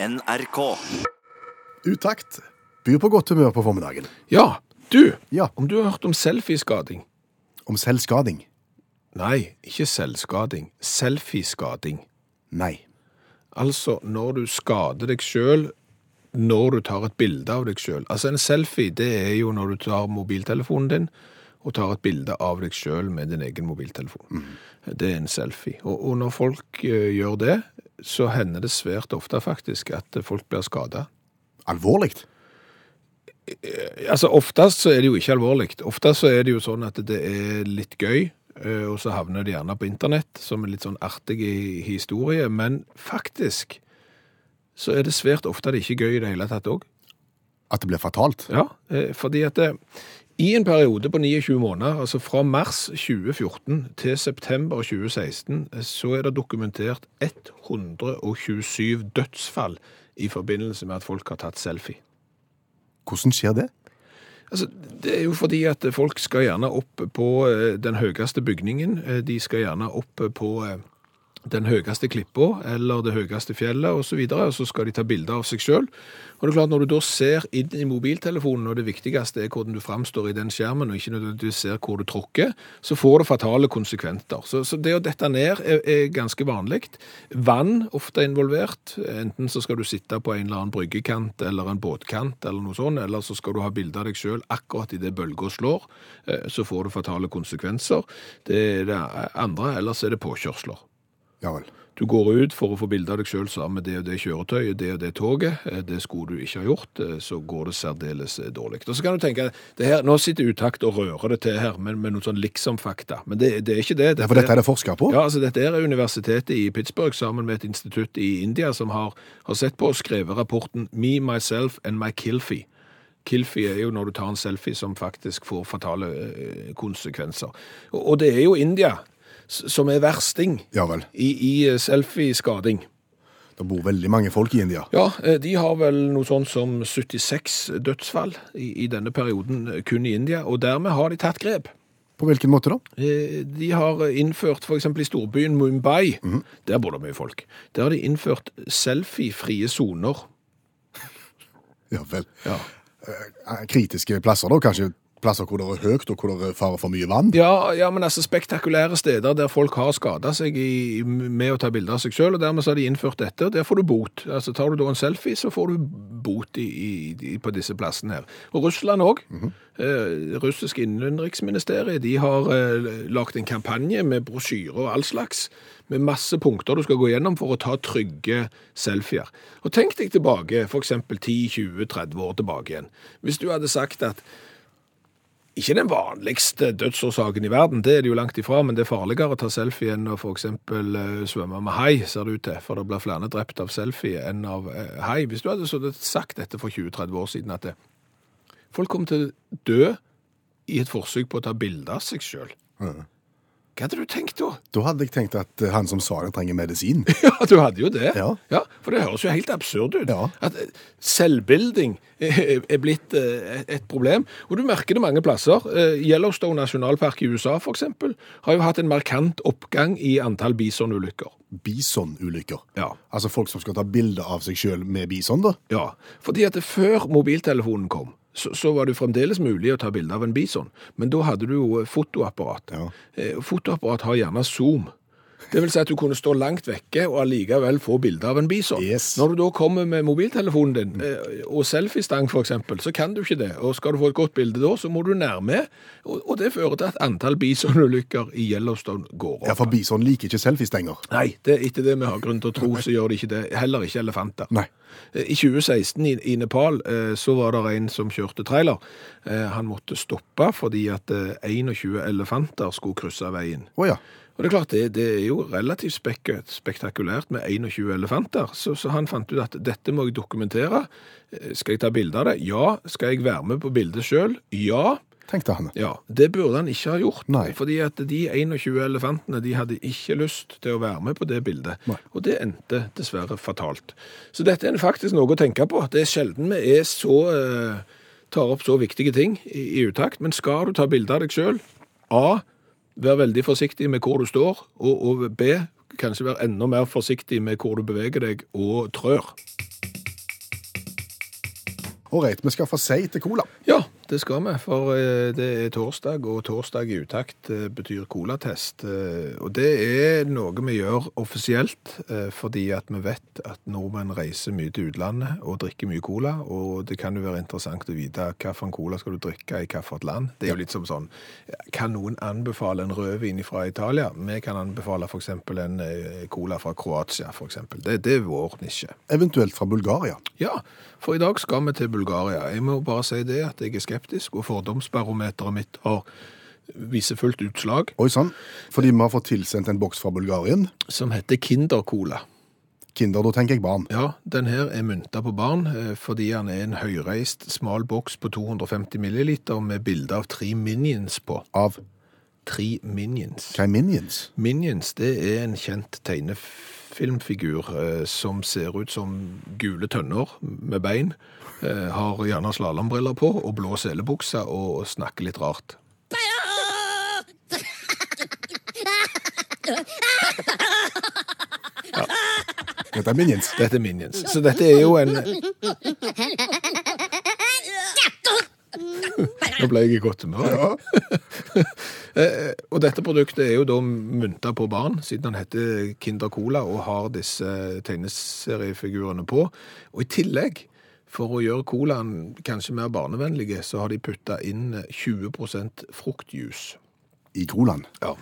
NRK. Utakt byr på godt humør på formiddagen. Ja, du, Ja, om du har hørt om selfieskading? om selvskading. Nei, ikke selvskading. Selfieskading. Nei. Altså når du skader deg sjøl når du tar et bilde av deg sjøl. Altså en selfie, det er jo når du tar mobiltelefonen din og tar et bilde av deg sjøl med din egen mobiltelefon. Det er en selfie. Og, og når folk eh, gjør det, så hender det svært ofte faktisk at folk blir skada. Alvorlig. Altså, Oftest så er det jo ikke alvorlig. Oftest så er det jo sånn at det er litt gøy, eh, og så havner det gjerne på internett som en litt sånn artig historie. Men faktisk så er det svært ofte det ikke er gøy i det hele tatt òg. At det blir fatalt. Ja, eh, fordi at det, i en periode på 29 måneder, altså fra mars 2014 til september 2016, eh, så er det dokumentert 127 dødsfall i forbindelse med at folk har tatt selfie. Hvordan skjer det? Altså, det er jo fordi at folk skal gjerne opp på eh, den høyeste bygningen. Eh, De skal gjerne opp på eh, den høyeste klippa eller det høyeste fjellet osv., og, så videre, og så skal de ta bilder av seg sjøl. Når du da ser inn i mobiltelefonen, og det viktigste er hvordan du framstår i den skjermen, og ikke nødvendigvis ser hvor du tråkker, så får det fatale konsekventer. Så, så det å dette ned er, er ganske vanlig. Vann ofte er involvert. Enten så skal du sitte på en eller annen bryggekant eller en båtkant eller noe sånt, eller så skal du ha bilde av deg sjøl akkurat idet bølga slår. eh, Så får det fatale konsekvenser. Det er det andre, ellers er det påkjørsler. Ja vel. Du går ut for å få bilde av deg sjøl sammen med det og det kjøretøyet, det og det toget. Eh, Det skulle du ikke ha gjort, eh, så går det særdeles eh, dårlig. Og så kan du tenke, det her, Nå sitter Utakt og rører det til her med, med noen sånn liksom-fakta, men det, det er ikke det. Ja, for dette er det forska på? Ja, altså Dette er universitetet i Pittsburgh sammen med et institutt i India som har, har sett på og skrevet rapporten Me, Myself and My Kilfi. Kilfi er jo når du tar en selfie som faktisk får fatale konsekvenser. Og, og det er jo India som er versting Ja vel. i, i eh, selfieskading. Det bor veldig mange folk i India. Ja, eh, de har vel noe sånn som 76 dødsfall i, i denne perioden eh, kun i India, og dermed har de tatt grep. På hvilken måte da? De har innført, eksempel i storbyen Mumbai, der bor det mye folk, der har de innført selfie-frie soner. Ja vel. Ja. Kritiske plasser da, kanskje plasser hvor det er høyt og hvor det er fare for mye vann? Ja, ja, men altså spektakulære steder der folk har skada seg i, med å ta bilder av seg sjøl, og dermed så har de innført dette, og der får du bot. Altså Tar du da en selfie, så får du bot i, i, på disse plassene her. Og Russland òg. eh, russisk innenriksministeriet de har eh, lagt en kampanje med brosjyrer og all slags, med masse punkter du skal gå gjennom for å ta trygge selfier. Og tenk deg tilbake, f.eks. 10-20-30 år tilbake igjen. Hvis du hadde sagt at ikke den vanligste dødsårsaken i verden, det er det jo langt ifra, men det er farligere å ta selfie enn å eksempel eh, svømme med hai, ser det ut til, for det blir flere drept av selfie enn av eh, hai. Hvis du hadde sagt dette for 20-30 år siden, at det, folk kom til å dø i et forsøk på å ta bilde av seg sjøl, Ja. Hva hadde du tenkt da? Da hadde jeg tenkt at eh, han som sa det, trenger medisin. Ja, du hadde jo det. Ja. For det høres jo helt absurd ut. Ja. At eh, selvbilding er blitt eh, et problem. Og du merker det mange plasser. Yellowstone nasjonalpark i USA, eksempel, har jo hatt en markant oppgang i antall bisonulykker. Bisonulykker. Ja. Altså folk som skal ta bilde av seg sjøl med bison, da. Ja, fordi at før mobiltelefonen kom, så, så var det fremdeles mulig å ta bilde av en bison. Men da hadde du jo fotoapparat. Ja. Eh, Fotoapparat har gjerne zoom. Det vil si at du kunne stå langt vekke og allikevel få bilde av en bison. Yes. Når du da kommer med mobiltelefonen din eh, og selfiestang eksempel, så kan du ikke det. Og skal du få et godt bilde da, så må du nærme. Og, det fører til at antall bisonulykker i Yellowstone går opp. Ja, For bison liker ikke selfiestenger. Nei, det er etter det vi har grunn til å tro, så gjør de ikke det. Heller ikke elefanter. Nei. Eh, I 2016 i, Nepal eh, så var det en som kjørte trailer. Han måtte stoppe fordi at eh, 21 elefanter skulle krysse veien. Oh, ja. Og det er klart, det, det er jo relativt spek spektakulært med 21 elefanter, så, så han fant ut at dette må jeg dokumentere. Eh, Skal jeg ta bilde av det? Ja. Skal jeg være med på bildet sjøl? Ja. Tenkte han. Ja, Det burde han ikke ha gjort. Nei. Fordi at de 21 elefantene de hadde ikke lyst til å være med på det bildet. Nei. Og det endte dessverre fatalt. Så dette er faktisk noe å tenke på. Det er sjelden vi er så, eh, tar opp så viktige ting i, i utakt. Men skal du ta bilde av deg sjøl, A. Vær veldig forsiktig med hvor du står, og, og B. Kanskje vær enda mer forsiktig med hvor du beveger deg og trør. Ålreit, vi skal få sei til cola. Ja, det skal vi, for eh, det er torsdag, og torsdag i utakt eh, betyr colatest. Eh, Og det er noe vi gjør offisielt, fordi at vi vet at nordmenn reiser mye til utlandet og drikker mye cola, og det kan jo være interessant å vite hvilken cola skal du drikke i hvilket land. Det er jo litt som sånn, kan noen anbefale en rødvin fra Italia? Vi kan anbefale eksempel en cola fra Kroatia, eksempel. Det, det er vår nisje. Eventuelt fra Bulgaria. Ja, for i dag skal vi til Bulgaria. Jeg må bare si det at jeg er skeptisk, og fordomsbarometeret mitt har viser fullt utslag, Oi sann. Fordi vi har fått tilsendt en boks fra Bulgarien. som heter Kinder Cola. Kinder, da tenker jeg barn. Ja, den her er mynta på barn, eh, fordi han er en høyreist, smal boks på 250 milliliter med bilde av tre minions på. Av Tre minions. hva er Minions? Minions, det er en kjent tegnefilmfigur eh, som ser ut som gule tønner med bein, eh, har gjerne slalombriller på og blå selebukser og snakker litt rart. Ja. Dette er Minions. Dette er Minions. Så dette er jo en Nå ble jeg i godt humør. Ja. og dette produktet er jo da mynta på barn, siden han heter Kinder Cola og har disse tegneseriefigurene på. Og i tillegg, for å gjøre colaen kanskje mer barnevennlig, så har de putta inn 20% fruktjuice. I colaen? Ja.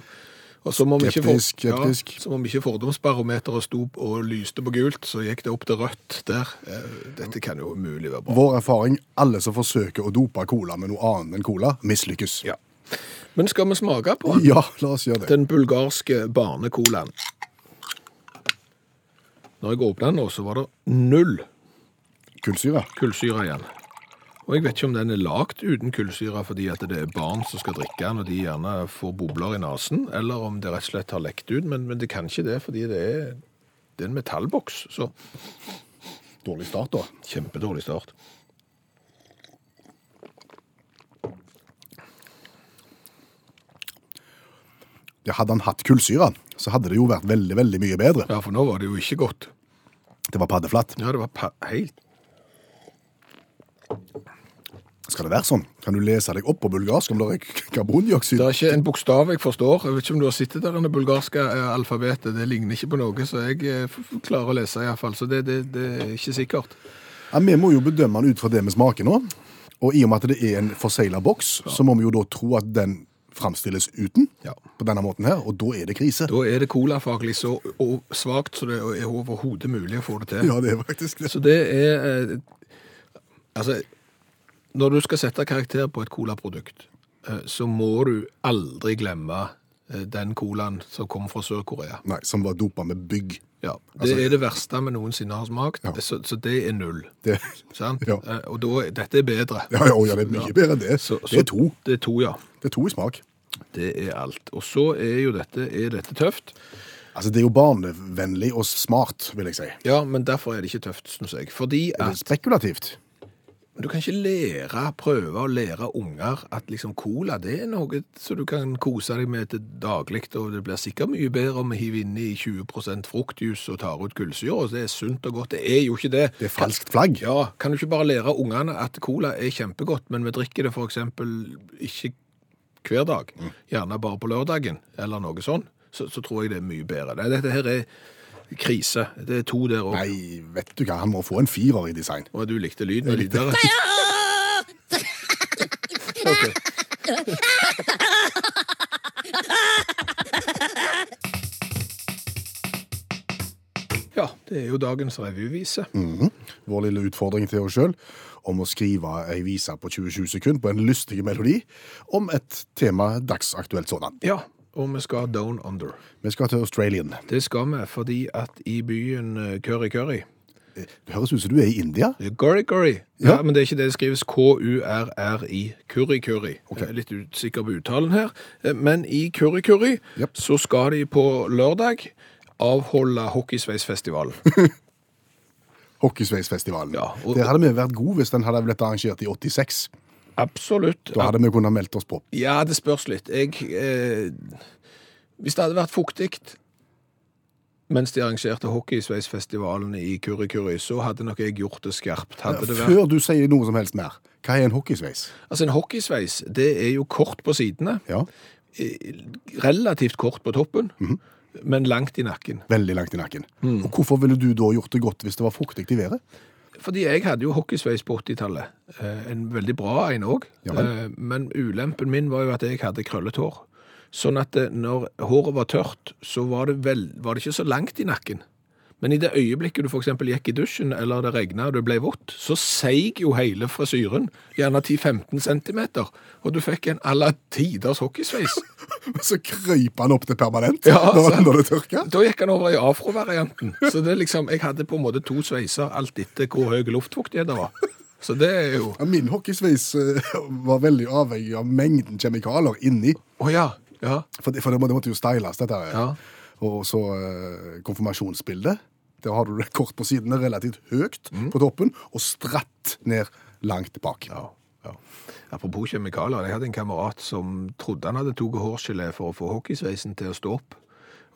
Og så må vi ikke Skeptisk, for- skeptisk. Ja, som om ikke fordomsbarometeret sto og lyste på gult, så gikk det opp til rødt der. Eh, Dette kan jo umulig være bra. Vår erfaring, alle som forsøker å dope cola med noe annet enn cola, mislykkes. Ja. Men skal vi smake på den? Ja, la oss gjøre det. Den bulgarske barnecolaen. Når jeg åpna den nå, så var det null Kullsyre. kullsyre igjen. Og jeg vet ikke om den er lagd uten kullsyre fordi at det er barn som skal drikke den, og de gjerne får bobler i nesen, eller om det rett og slett har lekt ut, men, men det kan ikke det, fordi det er, det er en metallboks, så Dårlig start, da. kjempedårlig start. Ja, hadde han hatt kullsyre, så hadde det jo vært veldig, veldig mye bedre. Ja, for nå var det jo ikke godt. Det var paddeflatt. Ja, det var pa helt Skal det være sånn? Kan du lese deg opp på bulgarsk om det er karbondioksid? Det er ikke en bokstav jeg forstår. Jeg vet ikke om du har sittet der i det bulgarske eh, alfabetet. Det ligner ikke på noe, så jeg eh, klarer å lese iallfall. Så det, det, det er ikke sikkert. Ja, vi må jo bedømme den ut fra det vi smaker nå. Og i og med at det er en forsegla boks, så må vi jo da tro at den framstilles uten Ja. på denne måten her, og da er det krise. Da er det colafaglig så svakt så det er overhodet mulig å få det til. Ja, det er faktisk det. Så det er eh, Altså, når du skal sette karakter på et colaprodukt, eh, så må du aldri glemme eh, den colaen som kom fra Sør-Korea. Nei, som var dopa med bygg. Ja, Det Altså- er det verste vi noensinne har smakt, Ja. så, så det er null. Det, Sant? Ja. Eh, Og da, dette er bedre. ja, ja, ja, det er mye bedre enn det. Så- Det er to. Det er to, ja. Det er to i smak. Det er alt. Og så er jo dette, er dette tøft. Altså, det er jo barnevennlig og smart, vil jeg si. Ja, men derfor er det ikke tøft, syns jeg. Fordi Det er at spekulativt. du kan ikke lære, prøve å lære unger at liksom cola, det er noe som du kan kose deg med til daglig, og det blir sikkert mye bedre om vi hiver inn i 20% fruktjus og tar ut kullsyre, og det er sunt og godt. Det er jo ikke det. Det er falskt flagg. Ja, kan du ikke bare lære ungene at cola er kjempegodt, men vi drikker det eksempel ikke hver dag, gjerne bare på lørdagen, eller noe sånt, så, så tror jeg det er mye bedre. Dette her er krise. Det er to der også. Nei, vet du hva, han må få en firer i design. Og du likte lyden litt bedre? Ja, det er jo dagens revyvise. Vår lille utfordring til oss sjøl om å skrive ei vise på 27 sekunder på en lystig melodi om et tema dagsaktuelt sådan. Ja, og vi skal down under. Vi skal til Australian. Det skal vi fordi at i byen eh, Curry Curry Det høres ut som du er i India. Curry Curry. Ja. Ja. men det er ikke det. Det skrives K-U-R-R-I. Curry Curry. Er litt usikker på uttalen her. Eh, Men i Curry Curry yep. så skal de på lørdag avholde Hockeysveisfestivalen. Hockeysveisfestivalen. Ja, og- Der hadde vi vært gode hvis den hadde blitt arrangert i 86. Absolutt. Da hadde vi kunnet meldt oss på. Ja, det spørs litt. Jeg, eh, hvis det hadde vært fuktig mens de arrangerte hockeysveisfestivalen i Kurikuri, så hadde nok jeg gjort det skarpt. Hadde det vært Før du sier noe som helst mer, hva er en hockeysveis? Altså, en hockeysveis, det er jo kort på sidene, Ja, relativt kort på toppen, men langt i nakken. veldig langt i nakken. Mm. Og hvorfor ville du da gjort det godt hvis det var fuktig i været? Fordi jeg hadde jo hockeysveis på 80-tallet. Eh, En veldig bra en òg. Ja. Men ulempen min var jo at jeg hadde krøllet hår. Sånn at eh, når håret var tørt, så var det, vel, var det ikke så langt i nakken. Men i det øyeblikket du f.eks. gikk i dusjen, eller det regna og det ble vått, så seig jo hele frisyren, gjerne 10-15 cm, og du fikk en alla tiders hockeysveis. Så krøyp han opp til permanent Ja, når, han, når det tørka. Da gikk han over i afro-varianten. Så det liksom, jeg hadde på en måte to sveiser, alt etter hvor høy luftfuktighet det var. Så det er jo Ja, Min hockeysveis eh, var veldig avhengig av mengden kjemikalier inni. Oh, ja. Ja. For, det, for det, må, det måtte jo styles, dette. her. Ja. Og så eh, konfirmasjonsbildet. Der har du det kort på sidene, relativt høyt Mm. på toppen, og stratt ned langt bak. Ja, ja. Apropos kjemikalier, jeg hadde en kamerat som trodde han hadde tatt hårgelé for å få hockeysveisen til å stå opp.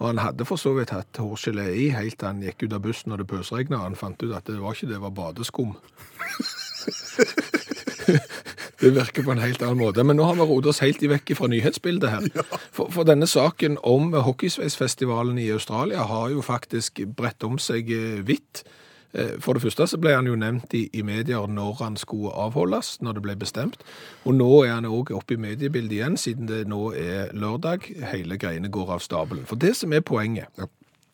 Og han hadde for så vidt hatt hårgelé i helt til han gikk ut av bussen og det pøsregna. Han fant ut at det var ikke det, det var badeskum. Det virker på en helt annen måte. Men nå har vi rodet oss helt i vekk fra nyhetsbildet her. For, for denne saken om hockeysveisfestivalen i Australia har jo faktisk bredt om seg eh, vidt. Eh, For det første så ble han jo nevnt i, i medier når han skulle avholdes, når det ble bestemt. Og nå er han òg oppe i mediebildet igjen, siden det nå er lørdag. Hele greiene går av stabelen. For det som er poenget,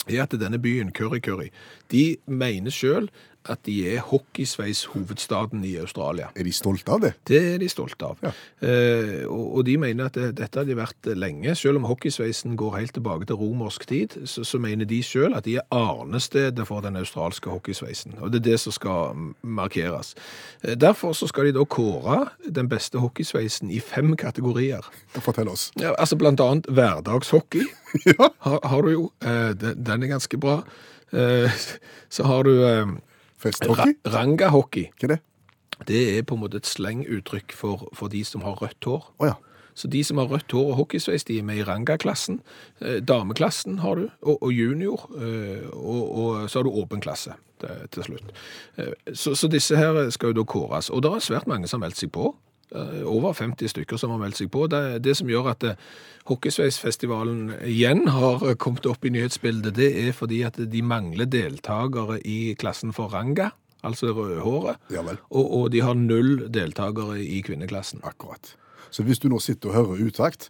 er at denne byen, Curry Curry, de mener sjøl at de er hockeysveis-hovedstaden i Australia. Er de stolte av det? Det er de stolte av. Ja. Eh, og, og de mener at det, dette har de vært lenge. Selv om hockeysveisen går helt tilbake til romersk tid, så, så mener de selv at de er arnestedet for den australske hockeysveisen. Og det er det som skal markeres. Eh, derfor så skal de da kåre den beste hockeysveisen i fem kategorier. Fortell oss. Ja, altså blant annet hverdagshockey Ja. har, har du jo. Eh, den, den er ganske bra. Eh, så har du eh, Festhockey? ra rangahockey. Hva er det? Det er på en måte et slenguttrykk for, for de som har rødt hår. Oh, ja. Så de som har rødt hår og hockeysveis, de er med i ranga-klassen. Eh, dameklassen har du, og, og junior. Eh, og, og så har du åpen klasse til, til slutt. Eh, så, så disse her skal jo da kåres. Og det er svært mange som har meldt seg på. Eh, over 50 stykker som har meldt seg på. Det, det som gjør at eh, Hockeysveisfestivalen igjen har eh, kommet opp i nyhetsbildet, det er fordi at de mangler deltakere i klassen for ranga, altså rødhåret. Ja. Og, og de har null deltakere i kvinneklassen. Akkurat. Så hvis du nå sitter og hører utakt,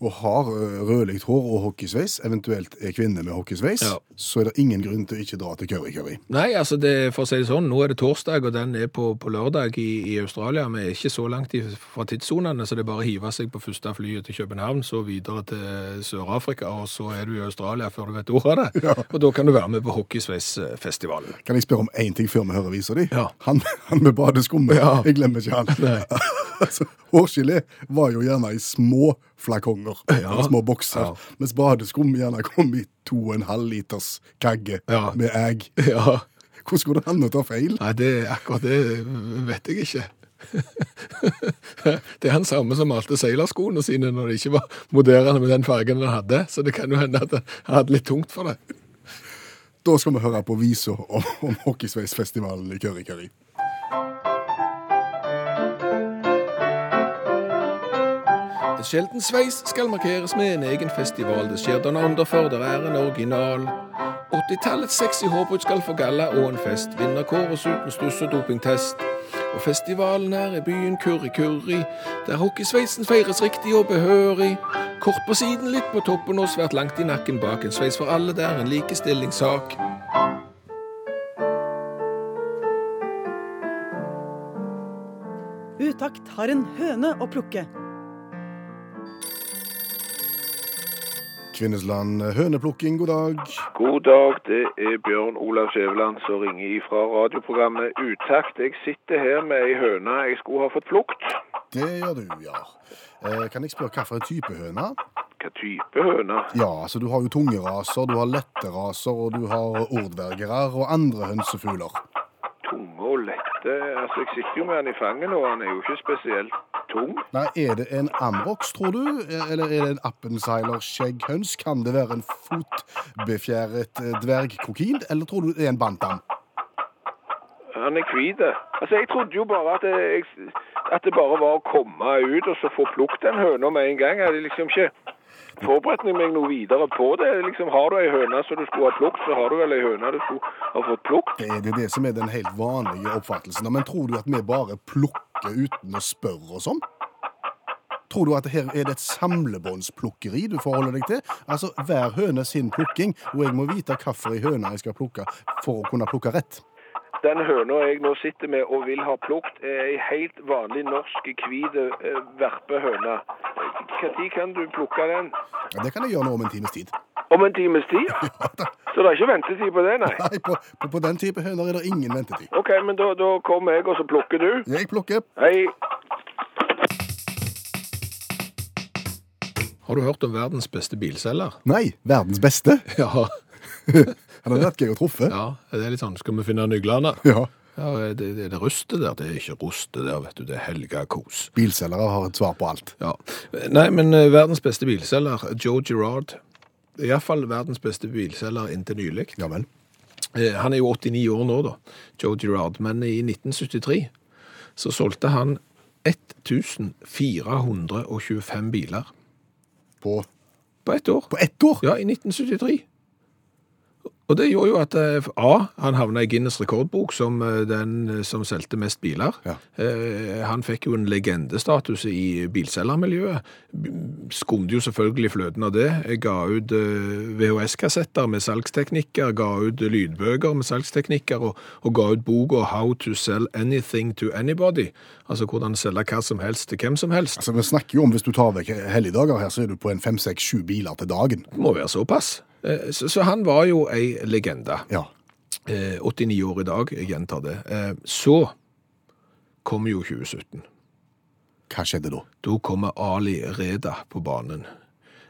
og har rødlikt hår og hockeysveis, eventuelt er kvinne med hockeysveis, Ja. så er det ingen grunn til å ikke dra til Curry Curry. Nei, altså det, for å si det sånn, nå er det torsdag, og den er på, på lørdag i, i Australia. Vi er ikke så langt fra tidssonene, så det er bare å hive seg på første flyet til København, så videre til Sør-Afrika, og så er du i Australia før du vet ordet av det. Og da kan du være med på Hockeysveisfestivalen. Kan jeg spørre om én ting før vi hører visa di? Ja. Han, han med badeskummet. Ja. Jeg glemmer ikke han. Altså, Hårgelé var jo gjerne i små flakonger, Ja. eller små bokser, Ja. mens badeskum gjerne kom i to og en halv liters kagge Ja. med egg. Ja, Hvordan går det an å ta feil? Nei, det, akkurat det vet jeg ikke. det er han samme som malte seilerskoene sine når de ikke var moderne med den fargen han hadde, så det kan jo hende at han hadde litt tungt for det. Da skal vi høre på visa om, om Hockeysveisfestivalen i Curry Curry. Sjelden sveis skal markeres med en egen festival. Det skjer den andre før det er en original. 80-tallets sexy hårbrud skal få galla og en fest. Vinner kåres uten stuss og dopingtest. Og festivalen er i byen Kurri Kurri, der hockeysveisen feires riktig og behørig. Kort på siden, litt på toppen og svært langt i nakken bak. En sveis for alle, det er en likestillingssak. Utakt har en høne å plukke. Kvinnesland høneplukking, god dag. God dag, det er Bjørn Olav Skjæveland som ringer fra radioprogrammet Utakt. Jeg sitter her med ei høne jeg skulle ha fått plukt. Det gjør du, ja. Eh, kan jeg spørre hva for en type høne? Hva type høne? Ja, altså du har jo tunge raser, du har lette raser, og du har ordvergere og andre hønsefugler. Tunge og lette. Altså, jeg sitter jo med han i fanget nå, han er jo ikke spesielt tung. Nei, Er det en Amrox, tror du? Eller er det en appenseiler-skjegghøns? Kan det være en fotbefjæret eh, dvergkrokin? Eller tror du det er en bantam? Han er hvit. Altså, jeg trodde jo bare at det, at det bare var å komme ut og så få plukket den høna med en gang. Jeg hadde liksom ikke forberedt meg noe videre på det. Liksom, Har du ei høne som du skulle ha plukket, så har du vel ei høne du skulle ha fått plukket. Det er det, det som er den helt vanlige oppfattelsen. Men tror du at vi bare plukker uten å spørre oss om? Tror du at her er det et samlebåndsplukkeri du forholder deg til? Altså hver høne sin plukking, og jeg må vite hvilken høne jeg skal plukke for å kunne plukke rett. Den høna jeg nå sitter med og vil ha plukket, er ei helt vanlig norsk hvit eh, verpehøne. Når kan du plukke den? Ja, det kan jeg gjøre nå om en times tid. Om en times tid? Så det er ikke ventetid på det, nei? Nei, på, på, på den type høner er det ingen ventetid. OK, men da, da kommer jeg, og så plukker du. Jeg plukker. Hei. Har du hørt om verdens beste bilselger? Nei, verdens beste. Ja. Han hadde vært gøy å truffe. ja. Det er litt sånn, skal vi finne nøklene? Ja. Ja, det, det, det rustet der, det er ikke rustet der, vet du, det er helga kos. Bilselgere har et svar på alt. Ja. Nei, men eh, verdens beste bilselger, Joe Girard, i hvert fall verdens beste bilselger inntil nylig. Ja vel. Eh, Han er jo 89 år nå, da, Joe Girard, men i 1973 så solgte han 1425 biler På, på ett år. på ett år? Ja, i 1973. Og det gjorde jo at eh, A, han havna i Guinness rekordbok som eh, den eh, som solgte mest biler. Ja. Han fikk jo en legendestatus i bilselgermiljøet. Skumde jo selvfølgelig fløten av det. Ga ut VHS-kassetter med salgsteknikker, ga ut lydbøker med salgsteknikker, og, og ga ut boka How to sell anything to anybody. Altså hvordan selge hva som helst til hvem som helst. Altså, Vi snakker jo om hvis du tar vekk helligdager her, så er du på en fem, seks, sju biler til dagen. Det må være såpass. Eh, Så, så han var jo ei legende. Ja. Eh, 89 år i dag, jeg gjentar det. Eh, så kom jo 2017. Hva skjedde da? Da kommer Ali Reda på banen.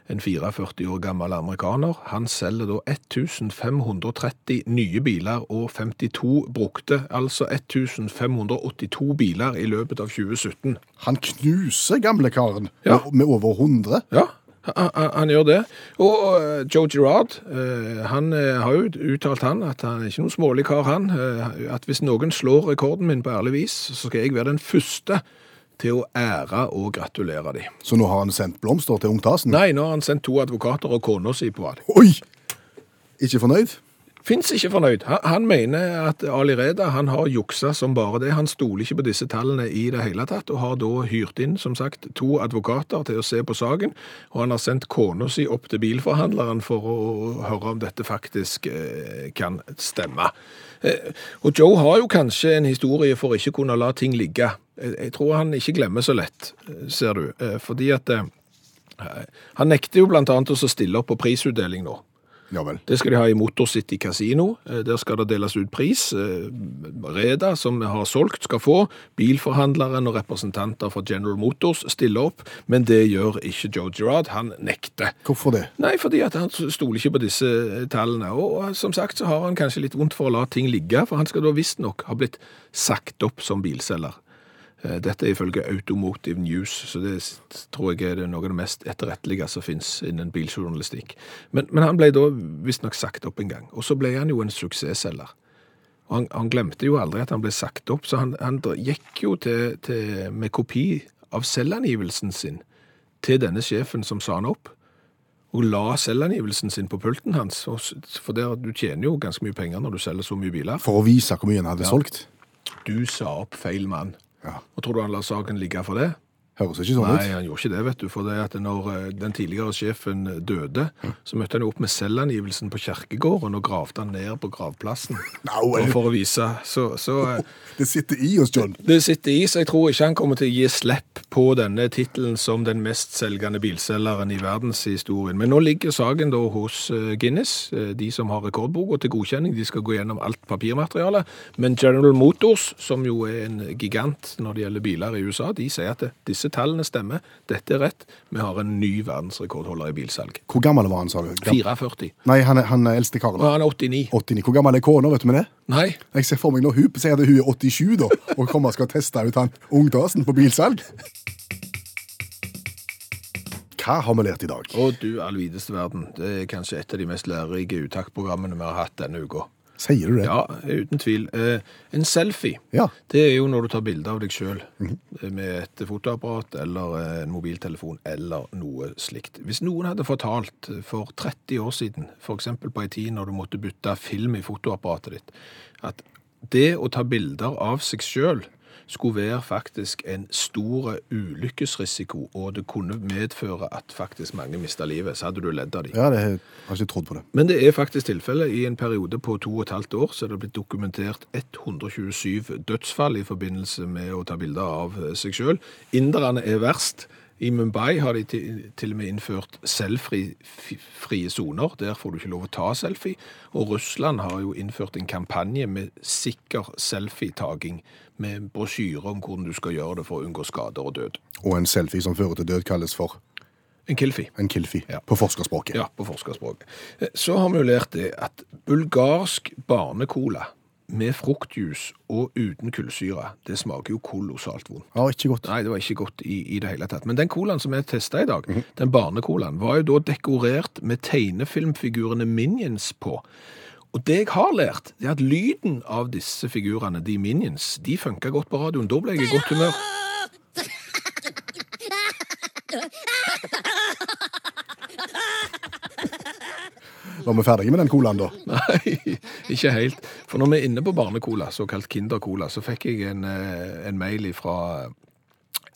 En 44 år gammel amerikaner. Han selger da 1530 nye biler og 52 brukte, altså 1582 biler i løpet av 2017. Han knuser gamlekaren Ja. med, med over 100. Ja, han, han- gjør det. Og eh, Joe Girard, eh, han eh, har jo uttalt han at han er ikke noen smålig kar, han. At hvis noen slår rekorden min på ærlig vis, så skal jeg være den første til å ære og gratulere dem. Så nå har han sendt blomster til ungtasen? Nei, nå har han sendt to advokater og kona si på rad. Oi! Ikke fornøyd? Fins ikke fornøyd. Han, han mener at Ali Reda han har juksa som bare det. Han stoler ikke på disse tallene i det hele tatt, og har da hyrt inn som sagt, to advokater til å se på saken. Og han har sendt kona si opp til bilforhandleren for å høre om dette faktisk eh, kan stemme. Eh, og Joe har jo kanskje en historie for ikke kunne la ting ligge. Jeg, jeg tror han ikke glemmer så lett, eh, ser du. Eh, fordi at eh, han nekter jo blant annet å stille opp på prisutdeling nå. Ja vel. Det skal de ha i Motor City Casino. Eh, Der skal det deles ut pris. Eh, Reda, som har solgt, skal få. Bilforhandleren og representanter fra General Motors stiller opp, men det gjør ikke Joe Girard. Han nekter. Hvorfor det? Nei, fordi han stoler ikke på disse eh, tallene. Og som sagt så har han kanskje litt vondt for å la ting ligge, for han skal da visstnok ha blitt sagt opp som bilselger. Eh, Dette er ifølge Automotive News, så det tror jeg er noe av det mest etterrettelige som finnes innen biljournalistikk. Men, men han ble da visstnok sagt opp en gang, og så ble han jo en suksessselger. Og han, han glemte jo aldri at han ble sagt opp, så han, han gikk jo til, til, med kopi av selvangivelsen sin til denne sjefen som sa han opp, og la selvangivelsen sin på pulten hans. For der, du tjener jo ganske mye penger når du selger så mye biler. For å vise hvor mye han hadde solgt? Du sa opp feil mann. Ja. Og tror du han la saken ligge for det? Høres ikke sånn Nei, ut. han gjorde ikke det, vet du. For det at når eh, den tidligere sjefen døde, så møtte han jo opp med selvangivelsen på kjerkegården og gravde han ned på gravplassen. No, eh, for å vise. Så, så eh, det sitter i oss, John. det sitter i, så jeg tror ikke han kommer til å gi slipp på denne tittelen som den mest selgende bilselgeren i verdenshistorien. Men nå ligger saken da hos eh, Guinness, eh, de som har rekordboka til godkjenning. De skal gå gjennom alt papirmaterialet. Men General Motors, som jo er en gigant når det gjelder biler i USA, de sier at det, disse tallene stemmer. Dette er rett. Vi har en ny verdensrekordholder i bilsalg. Hvor gammel var han, sa du? 44. Nei, han er, han er eldste karen. Han er 89. 89. Hvor gammel er kona, vet du med det? Nei, Jeg ser for meg når hun sier at hun er 87 da, og kommer og skal teste ut han ungdasen på bilsalg. Hva har vi lært i dag? Å du allvideste verden, det er kanskje et av de mest lærerike uttaksprogrammene vi har hatt denne uka. Sier du det? Ja, uten tvil. Eh, en selfie, Ja. det er jo når du tar bilde av deg sjøl med et fotoapparat eller eh, en mobiltelefon eller noe slikt. Hvis noen hadde fortalt for 30 år siden, f.eks. på ei tid når du måtte bytte film i fotoapparatet ditt, at det å ta bilder av seg sjøl skulle være faktisk en stor ulykkesrisiko, og det kunne medføre at faktisk mange mista livet, så hadde du ledd av dem. Ja, det har jeg ikke trodd på det. Men det er faktisk tilfellet. I en periode på to og et halvt år så er det blitt dokumentert 127 dødsfall i forbindelse med å ta bilder av seg sjøl. Inderne er verst. I Mumbai har de til, og med innført selvfrie soner. Der får du ikke lov å ta selfie. Og Russland har jo innført en kampanje med sikker selfietaking, med brosjyre om hvordan du skal gjøre det for å unngå skader og død. Og en selfie som fører til død kalles for En kilfi. en kilfi Ja. på forskerspråket. Ja, på forskerspråket. Eh, Så har vi jo lært det at bulgarsk barnecola med fruktjus og uten kullsyre, det smaker jo kolossalt vondt. Ja, ikke godt. Nei, det var ikke godt i, i det hele tatt. Men den colaen som jeg testa i dag, den barnecolaen, var jo da dekorert med tegnefilmfigurene Minions på. Og det jeg har lært, det er at lyden av disse figurene, de Minions, de funka godt på radioen. Da ble jeg i godt humør. Var vi ferdige med den colaen, da? Nei, ikke helt. For når vi er inne på barnecola, såkalt Kindercola, så fikk jeg en, eh, en mail fra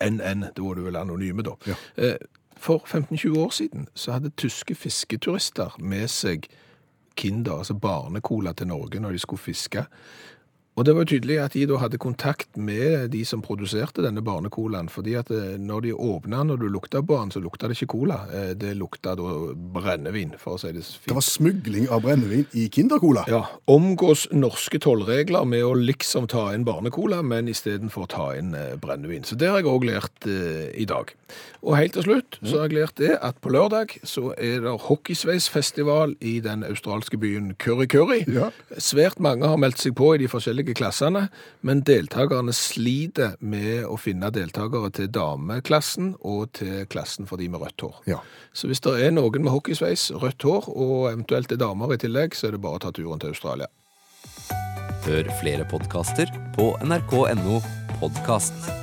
NN, da var du vel anonyme da. Ja. Eh, For 15-20 år siden så hadde tyske fisketurister med seg Kinder, altså barnecola til Norge når de skulle fiske. Og det var tydelig at de da hadde kontakt med de som produserte denne barnecolaen, fordi at eh, når de åpna, når du lukta på den, så lukta det ikke cola. Eh, Det lukta da brennevin, for å si det fint. Det var smugling av brennevin i Kindercola. Ja, omgås norske tollregler med å liksom ta inn barnecola, men istedenfor ta inn eh, brennevin. Så det har jeg òg lært eh, i dag. Og helt til slutt så har jeg lært det at på lørdag så er det hockeysveisfestival i den australske byen Curry Curry. Ja. Svært mange har meldt seg på i de forskjellige klassene, men deltakerne sliter med å finne deltakere til dameklassen og til klassen for de med rødt hår. Ja. Så hvis det er noen med hockeysveis, rødt hår og eventuelt er damer i tillegg, så er det bare å ta turen til Australia. Hør flere podkaster på nrk.no podkast.